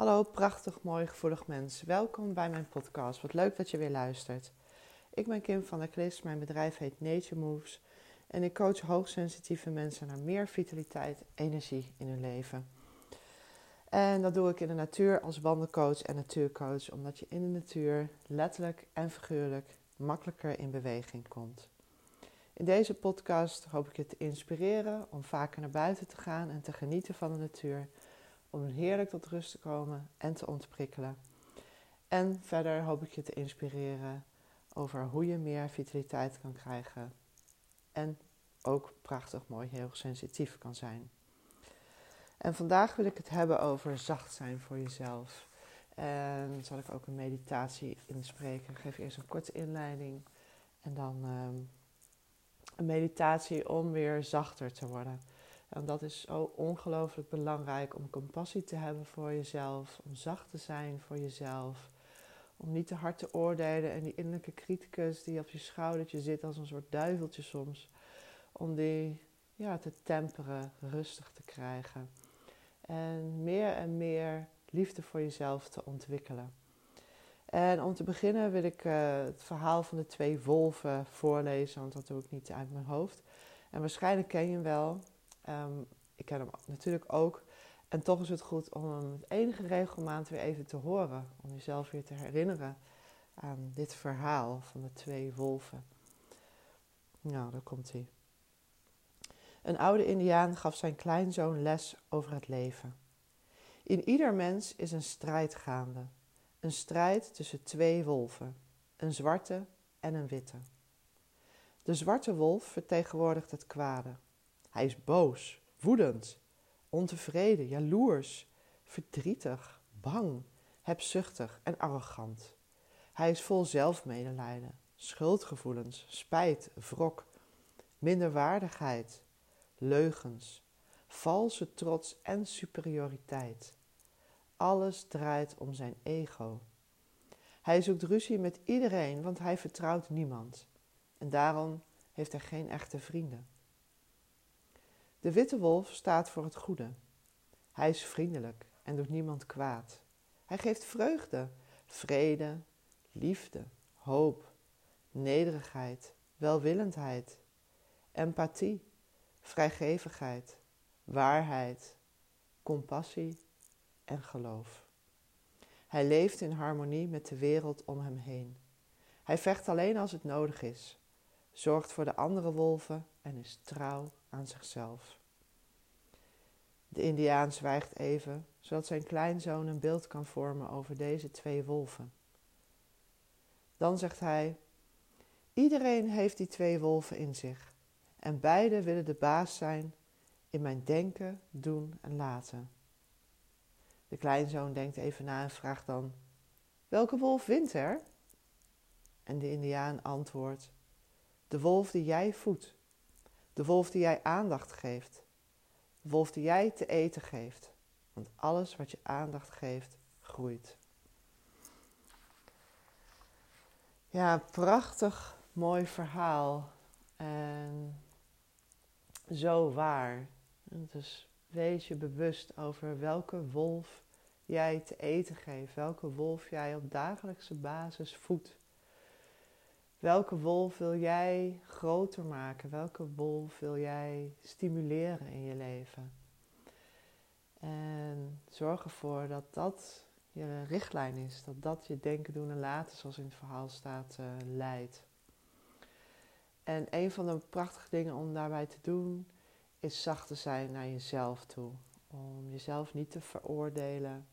Hallo, prachtig, mooi, gevoelig mens. Welkom bij mijn podcast. Wat leuk dat je weer luistert. Ik ben Kim van der Klis, mijn bedrijf heet Nature Moves en ik coach hoogsensitieve mensen naar meer vitaliteit, energie in hun leven. En dat doe ik in de natuur als wandelcoach en natuurcoach, omdat je in de natuur letterlijk en figuurlijk makkelijker in beweging komt. In deze podcast hoop ik je te inspireren om vaker naar buiten te gaan en te genieten van de natuur om heerlijk tot rust te komen en te ontprikkelen. En verder hoop ik je te inspireren over hoe je meer vitaliteit kan krijgen en ook prachtig mooi heel sensitief kan zijn. En vandaag wil ik het hebben over zacht zijn voor jezelf. En zal ik ook een meditatie inspreken. Ik geef eerst een korte inleiding en dan ehm, een meditatie om weer zachter te worden. En dat is zo ongelooflijk belangrijk om compassie te hebben voor jezelf, om zacht te zijn voor jezelf, om niet te hard te oordelen en die innerlijke criticus die op je schoudertje zit als een soort duiveltje soms, om die ja, te temperen, rustig te krijgen. En meer en meer liefde voor jezelf te ontwikkelen. En om te beginnen wil ik uh, het verhaal van de twee wolven voorlezen, want dat doe ik niet uit mijn hoofd. En waarschijnlijk ken je hem wel. Um, ik ken hem natuurlijk ook. En toch is het goed om hem met enige regelmaat weer even te horen. Om jezelf weer te herinneren aan dit verhaal van de twee wolven. Nou, daar komt hij. Een oude indiaan gaf zijn kleinzoon les over het leven. In ieder mens is een strijd gaande. Een strijd tussen twee wolven, een zwarte en een witte. De zwarte wolf vertegenwoordigt het kwade. Hij is boos, woedend, ontevreden, jaloers, verdrietig, bang, hebzuchtig en arrogant. Hij is vol zelfmedelijden, schuldgevoelens, spijt, wrok, minderwaardigheid, leugens, valse trots en superioriteit. Alles draait om zijn ego. Hij zoekt ruzie met iedereen, want hij vertrouwt niemand. En daarom heeft hij geen echte vrienden. De witte wolf staat voor het goede. Hij is vriendelijk en doet niemand kwaad. Hij geeft vreugde, vrede, liefde, hoop, nederigheid, welwillendheid, empathie, vrijgevigheid, waarheid, compassie en geloof. Hij leeft in harmonie met de wereld om hem heen. Hij vecht alleen als het nodig is, zorgt voor de andere wolven en is trouw aan zichzelf. De Indiaan zwijgt even, zodat zijn kleinzoon een beeld kan vormen over deze twee wolven. Dan zegt hij: Iedereen heeft die twee wolven in zich, en beide willen de baas zijn in mijn denken, doen en laten. De kleinzoon denkt even na en vraagt dan: Welke wolf wint er? En de Indiaan antwoordt: De wolf die jij voedt, de wolf die jij aandacht geeft, de wolf die jij te eten geeft. Want alles wat je aandacht geeft, groeit. Ja, prachtig mooi verhaal. En zo waar. Dus wees je bewust over welke wolf jij te eten geeft, welke wolf jij op dagelijkse basis voedt. Welke wolf wil jij groter maken? Welke wolf wil jij stimuleren in je leven? En zorg ervoor dat dat je richtlijn is, dat dat je denken, doen en laten, zoals in het verhaal staat, uh, leidt. En een van de prachtige dingen om daarbij te doen, is zacht te zijn naar jezelf toe. Om jezelf niet te veroordelen,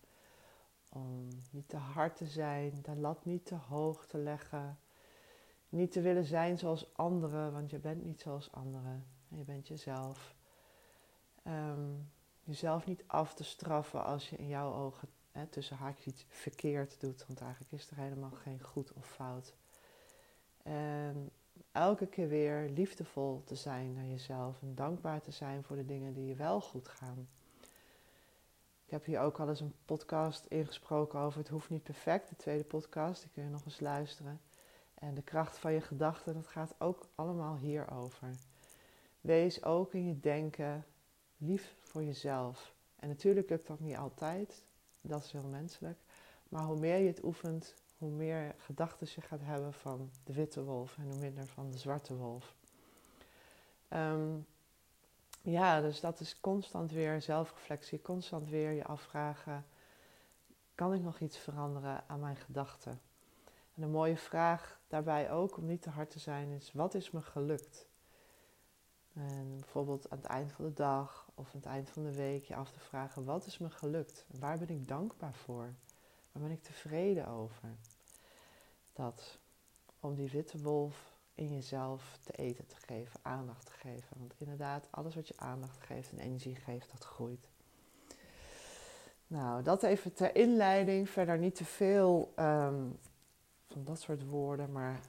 om niet te hard te zijn, de lat niet te hoog te leggen niet te willen zijn zoals anderen, want je bent niet zoals anderen. Je bent jezelf. Ehm, jezelf niet af te straffen als je in jouw ogen hè, tussen haakjes iets verkeerd doet, want eigenlijk is er helemaal geen goed of fout. En elke keer weer liefdevol te zijn naar jezelf en dankbaar te zijn voor de dingen die je wel goed gaan. Ik heb hier ook al eens een podcast ingesproken over Het hoeft niet perfect, de tweede podcast, die kun je nog eens luisteren. En de kracht van je gedachten, dat gaat ook allemaal hierover. Wees ook in je denken lief voor jezelf. En natuurlijk lukt dat niet altijd. Dat is heel menselijk. Maar hoe meer je het oefent, hoe meer gedachten je gaat hebben van de witte wolf en hoe minder van de zwarte wolf. Ehm, ja, dus dat is constant weer zelfreflectie, constant weer je afvragen: kan ik nog iets veranderen aan mijn gedachten? En een mooie vraag daarbij ook, om niet te hard te zijn, is: wat is me gelukt? En bijvoorbeeld aan het eind van de dag of aan het eind van de week je af te vragen: wat is me gelukt? Waar ben ik dankbaar voor? Waar ben ik tevreden over? Dat om die witte wolf in jezelf te eten te geven, aandacht te geven. Want inderdaad, alles wat je aandacht geeft en energie geeft, dat groeit. Nou, dat even ter inleiding. Verder niet te veel ehm, van dat soort woorden, maar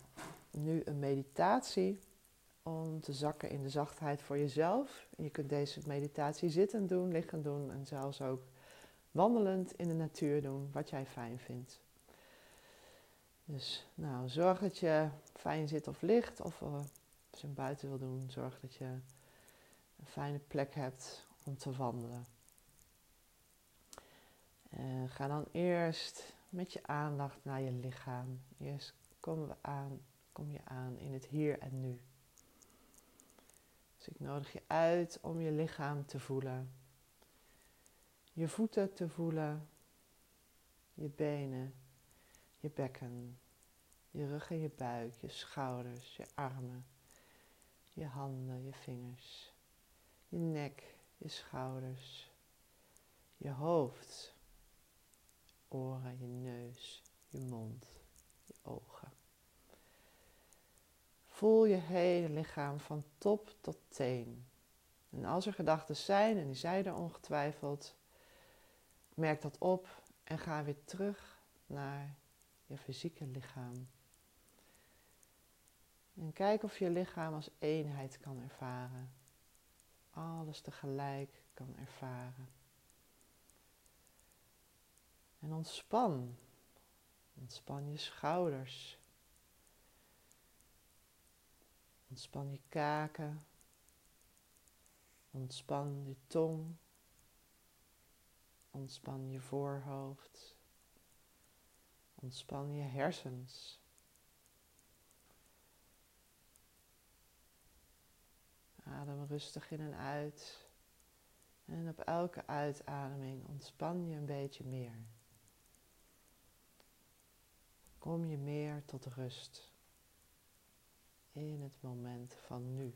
nu een meditatie om te zakken in de zachtheid voor jezelf. Je kunt deze meditatie zittend doen, liggend doen en zelfs ook wandelend in de natuur doen, wat jij fijn vindt. Dus nou, zorg dat je fijn zit of ligt. Of uh, als je hem buiten wil doen, zorg dat je een fijne plek hebt om te wandelen. En ga dan eerst met je aandacht naar je lichaam. Eerst komen we aan, kom je aan in het hier en nu. Dus ik nodig je uit om je lichaam te voelen. Je voeten te voelen. Je benen. Je bekken. Je rug en je buik. Je schouders. Je armen. Je handen. Je vingers. Je nek. Je schouders. Je hoofd. Oren. Je neus. Je mond. Je ogen. Voel je hele lichaam van top tot teen. En als er gedachten zijn, en die zijn er ongetwijfeld, merk dat op en ga weer terug naar je fysieke lichaam. En kijk of je lichaam als eenheid kan ervaren. Alles tegelijk kan ervaren. En ontspan. Ontspan je schouders. Ontspan je kaken. Ontspan je tong. Ontspan je voorhoofd. Ontspan je hersens. Adem rustig in en uit. En op elke uitademing ontspan je een beetje meer. Kom je meer tot rust in het moment van nu.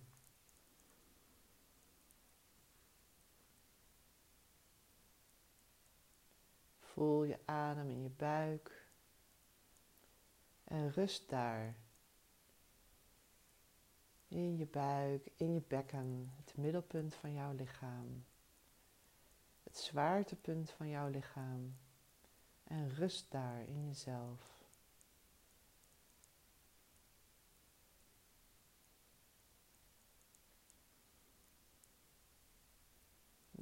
Voel je adem in je buik en rust daar. In je buik, in je bekken, het middelpunt van jouw lichaam. Het zwaartepunt van jouw lichaam. En rust daar in jezelf.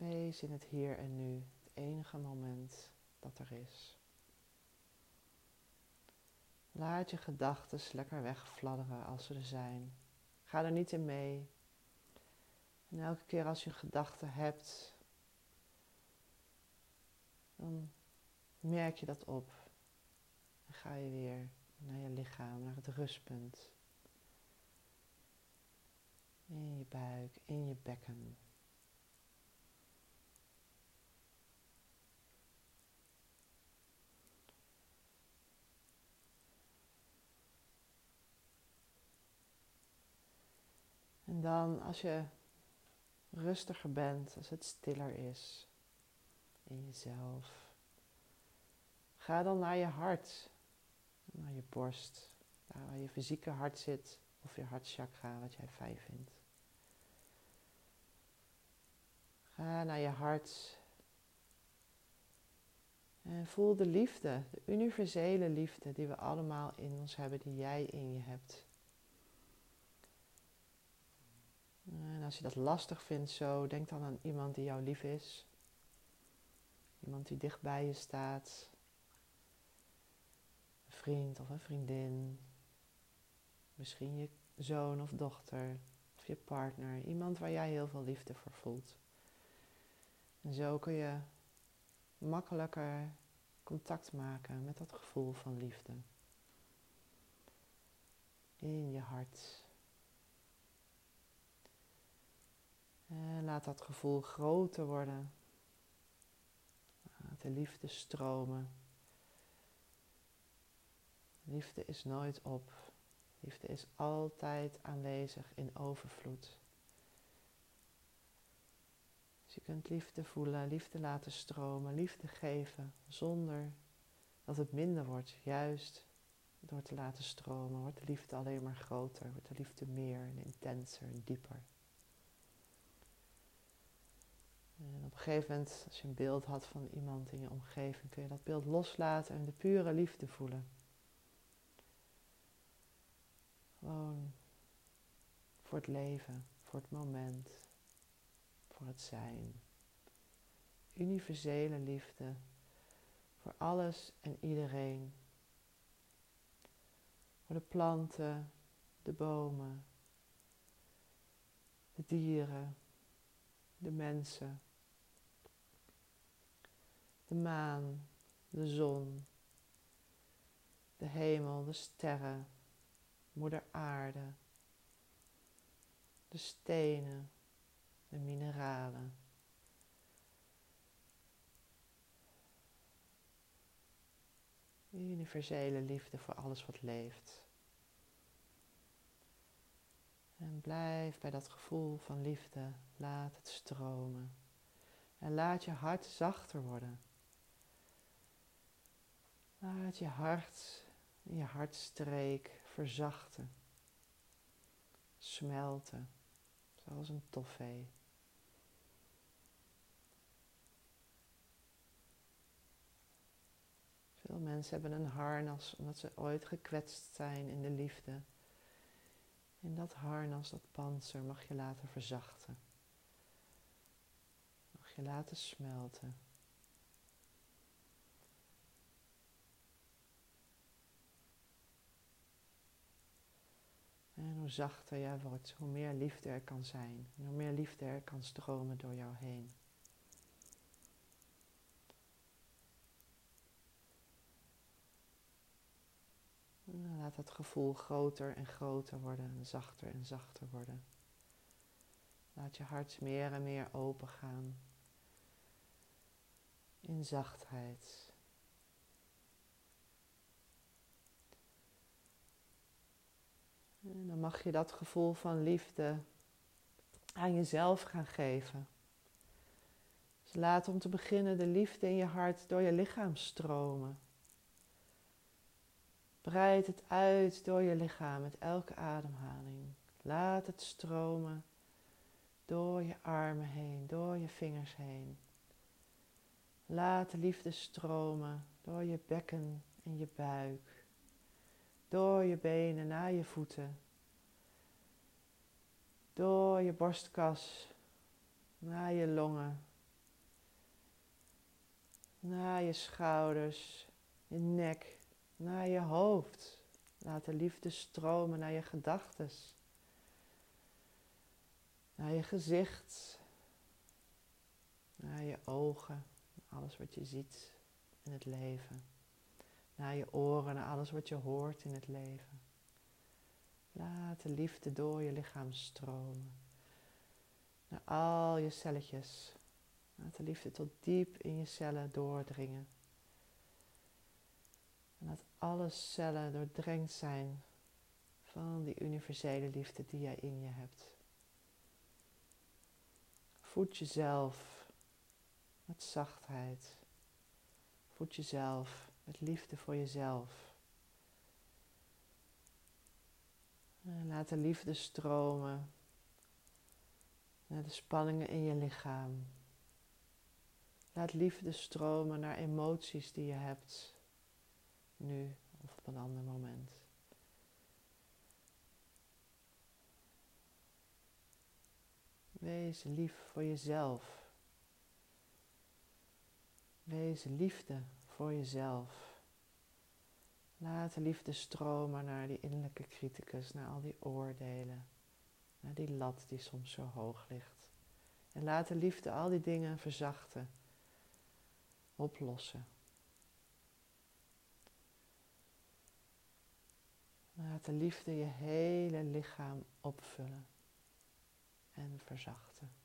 Wees in het hier en nu, het enige moment dat er is. Laat je gedachten lekker wegfladderen als ze er zijn. Ga er niet in mee. En elke keer als je een gedachte hebt, dan merk je dat op. En ga je weer naar je lichaam, naar het rustpunt. In je buik, in je bekken. En dan als je rustiger bent, als het stiller is in jezelf, ga dan naar je hart, naar je borst, daar waar je fysieke hart zit of je hartchakra, wat jij fijn vindt. Ga naar je hart en voel de liefde, de universele liefde die we allemaal in ons hebben, die jij in je hebt. En als je dat lastig vindt zo, denk dan aan iemand die jou lief is. Iemand die dicht bij je staat. Een vriend of een vriendin. Misschien je zoon of dochter of je partner. Iemand waar jij heel veel liefde voor voelt. En zo kun je makkelijker contact maken met dat gevoel van liefde. In je hart. En laat dat gevoel groter worden. Laat de liefde stromen. Liefde is nooit op. Liefde is altijd aanwezig in overvloed. Dus je kunt liefde voelen, liefde laten stromen, liefde geven zonder dat het minder wordt. Juist door te laten stromen wordt de liefde alleen maar groter, wordt de liefde meer en intenser en dieper. En op een gegeven moment, als je een beeld had van iemand in je omgeving, kun je dat beeld loslaten en de pure liefde voelen. Gewoon voor het leven, voor het moment, voor het zijn. Universele liefde voor alles en iedereen. Voor de planten, de bomen, de dieren, de mensen, de maan, de zon, de hemel, de sterren, moeder aarde, de stenen, de mineralen. Universele liefde voor alles wat leeft. En blijf bij dat gevoel van liefde. Laat het stromen. En laat je hart zachter worden. Laat je hart en je hartstreek verzachten, smelten, zoals een toffee. Veel mensen hebben een harnas omdat ze ooit gekwetst zijn in de liefde. En dat harnas, dat panzer, mag je laten verzachten. Mag je laten smelten. En hoe zachter jij wordt, hoe meer liefde er kan zijn. En hoe meer liefde er kan stromen door jou heen. En laat dat gevoel groter en groter worden en zachter en zachter worden. Laat je hart meer en meer open gaan in zachtheid. Dan mag je dat gevoel van liefde aan jezelf gaan geven. Dus laat om te beginnen de liefde in je hart door je lichaam stromen. Breid het uit door je lichaam met elke ademhaling. Laat het stromen door je armen heen, door je vingers heen. Laat de liefde stromen door je bekken en je buik. Door je benen naar je voeten. Door je borstkas naar je longen. Naar je schouders, je nek, naar je hoofd. Laat de liefde stromen naar je gedachten. Naar je gezicht. Naar je ogen. Alles wat je ziet in het leven naar je oren, naar alles wat je hoort in het leven. Laat de liefde door je lichaam stromen. Naar al je celletjes. Laat de liefde tot diep in je cellen doordringen. En laat alle cellen doordrenkt zijn van die universele liefde die jij in je hebt. Voed jezelf met zachtheid. Voed jezelf met liefde voor jezelf. En laat de liefde stromen naar de spanningen in je lichaam. Laat liefde stromen naar emoties die je hebt, nu of op een ander moment. Wees lief voor jezelf. Wees liefde voor jezelf. Laat de liefde stromen naar die innerlijke criticus, naar al die oordelen, naar die lat die soms zo hoog ligt. En laat de liefde al die dingen verzachten, oplossen. Laat de liefde je hele lichaam opvullen en verzachten.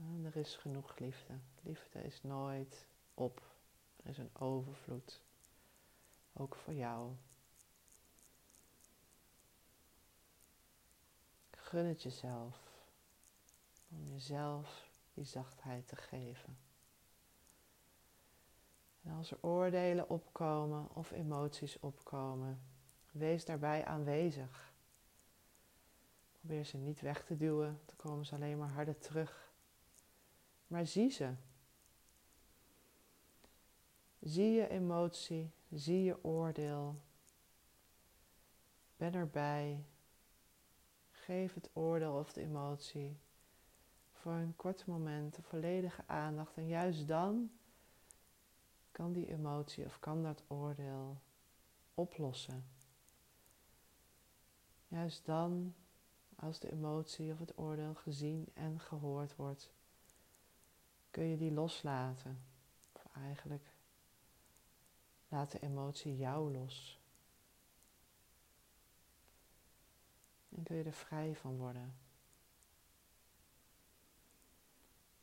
En er is genoeg liefde. Liefde is nooit op. Er is een overvloed. Ook voor jou. Gun het jezelf. Om jezelf die zachtheid te geven. En als er oordelen opkomen of emoties opkomen, wees daarbij aanwezig. Probeer ze niet weg te duwen, dan komen ze alleen maar harder terug. Maar zie ze. Zie je emotie, zie je oordeel. Ben erbij. Geef het oordeel of de emotie voor een kort moment de volledige aandacht. En juist dan kan die emotie of kan dat oordeel oplossen. Juist dan, als de emotie of het oordeel gezien en gehoord wordt, kun je die loslaten. Of eigenlijk laat de emotie jou los. En kun je er vrij van worden.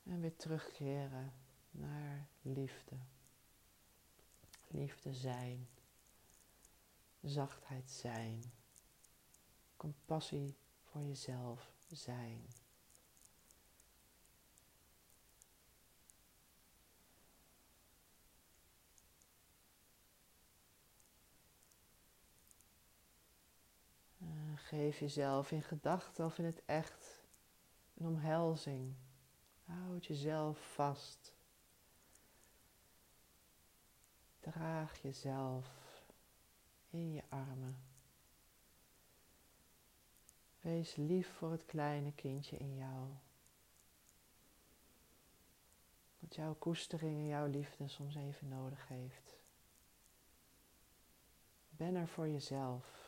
En weer terugkeren naar liefde. Liefde zijn. Zachtheid zijn. Compassie voor jezelf zijn. Geef jezelf in gedachten of in het echt een omhelzing. Houd jezelf vast. Draag jezelf in je armen. Wees lief voor het kleine kindje in jou. Dat jouw koestering en jouw liefde soms even nodig heeft. Ben er voor jezelf.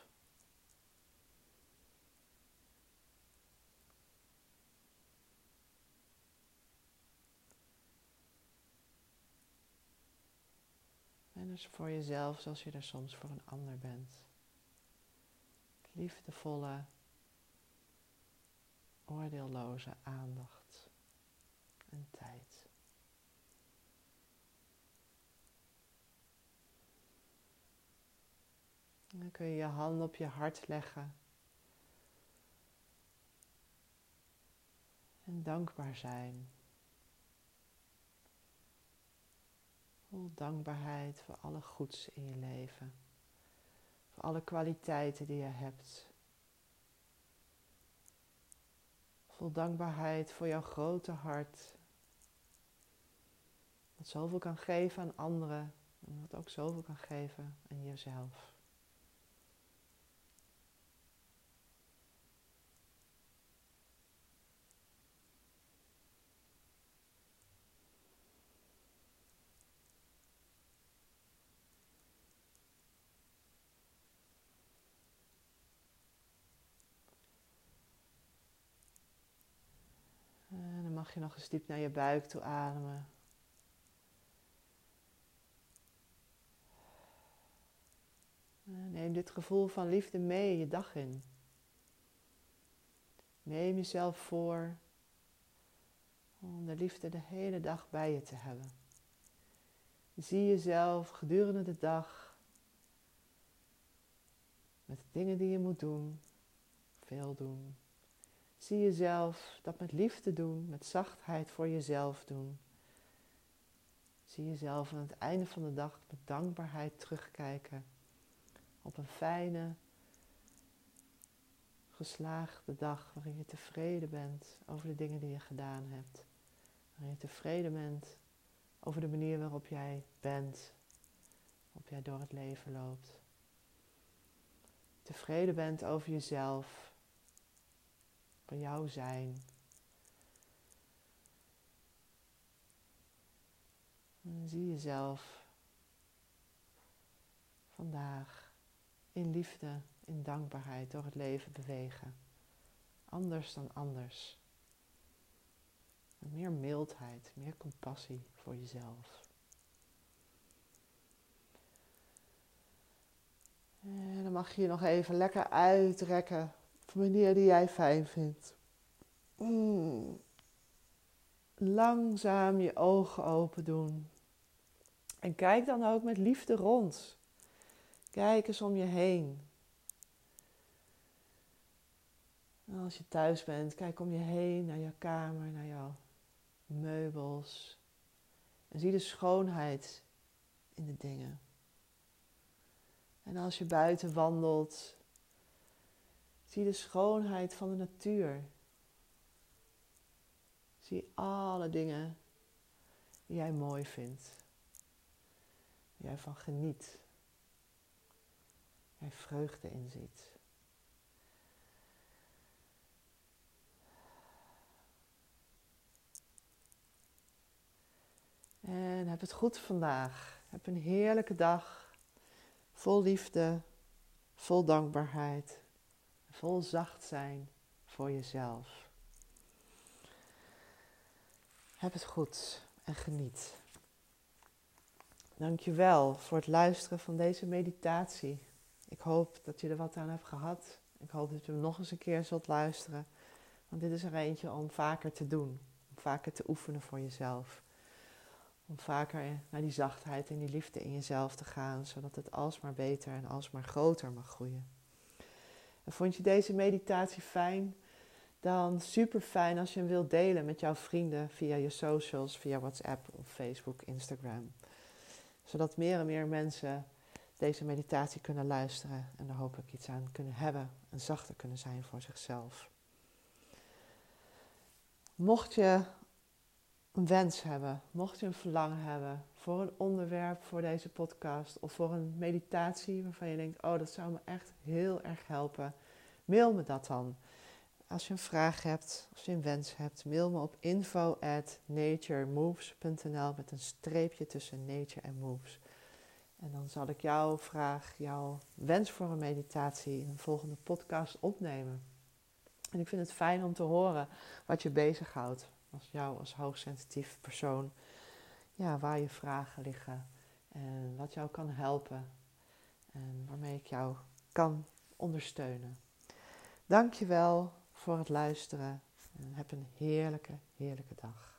Dus voor jezelf zoals je er soms voor een ander bent. Liefdevolle, oordeelloze aandacht en tijd. Dan kun je je hand op je hart leggen. En dankbaar zijn Vol dankbaarheid voor alle goeds in je leven. Voor alle kwaliteiten die je hebt. Vol dankbaarheid voor jouw grote hart. Dat zoveel kan geven aan anderen. En wat ook zoveel kan geven aan jezelf. Mag je nog eens diep naar je buik toe ademen. Neem dit gevoel van liefde mee je dag in. Neem jezelf voor om de liefde de hele dag bij je te hebben. Zie jezelf gedurende de dag met de dingen die je moet doen, veel doen, Zie jezelf dat met liefde doen, met zachtheid voor jezelf doen. Zie jezelf aan het einde van de dag met dankbaarheid terugkijken op een fijne, geslaagde dag waarin je tevreden bent over de dingen die je gedaan hebt. Waarin je tevreden bent over de manier waarop jij bent, waarop jij door het leven loopt. Tevreden bent over jezelf van jouw zijn. Zie jezelf vandaag in liefde, in dankbaarheid door het leven bewegen. Anders dan anders. Meer mildheid, meer compassie voor jezelf. En dan mag je je nog even lekker uitrekken op een manier die jij fijn vindt. Mm. Langzaam je ogen open doen. En kijk dan ook met liefde rond. Kijk eens om je heen. En als je thuis bent, kijk om je heen naar jouw kamer, naar jouw meubels. En zie de schoonheid in de dingen. En als je buiten wandelt, zie de schoonheid van de natuur. Zie alle dingen die jij mooi vindt. Jij van geniet. Jij vreugde in ziet. En heb het goed vandaag. Heb een heerlijke dag. Vol liefde, vol dankbaarheid, vol zacht zijn voor jezelf. Heb het goed en geniet. Dankjewel voor het luisteren van deze meditatie. Ik hoop dat je er wat aan hebt gehad. Ik hoop dat je hem nog eens een keer zult luisteren. Want dit is er eentje om vaker te doen. Om vaker te oefenen voor jezelf. Om vaker naar die zachtheid en die liefde in jezelf te gaan, zodat het alsmaar beter en alsmaar groter mag groeien. Vond je deze meditatie fijn? Dan super fijn als je hem wilt delen met jouw vrienden via je socials, via WhatsApp of Facebook, Instagram. Zodat meer en meer mensen deze meditatie kunnen luisteren en er hopelijk iets aan kunnen hebben en zachter kunnen zijn voor zichzelf. Mocht je een wens hebben, mocht je een verlangen hebben voor een onderwerp voor deze podcast of voor een meditatie waarvan je denkt, oh dat zou me echt heel erg helpen, mail me dat dan. Als je een vraag hebt, als je een wens hebt, mail me op info at met een streepje tussen nature en moves. En dan zal ik jouw vraag, jouw wens voor een meditatie in een volgende podcast opnemen. En ik vind het fijn om te horen wat je bezighoudt als jou als hoogsensitief persoon, ja, waar je vragen liggen en wat jou kan helpen en waarmee ik jou kan ondersteunen. Dank je wel voor het luisteren en heb een heerlijke, heerlijke dag.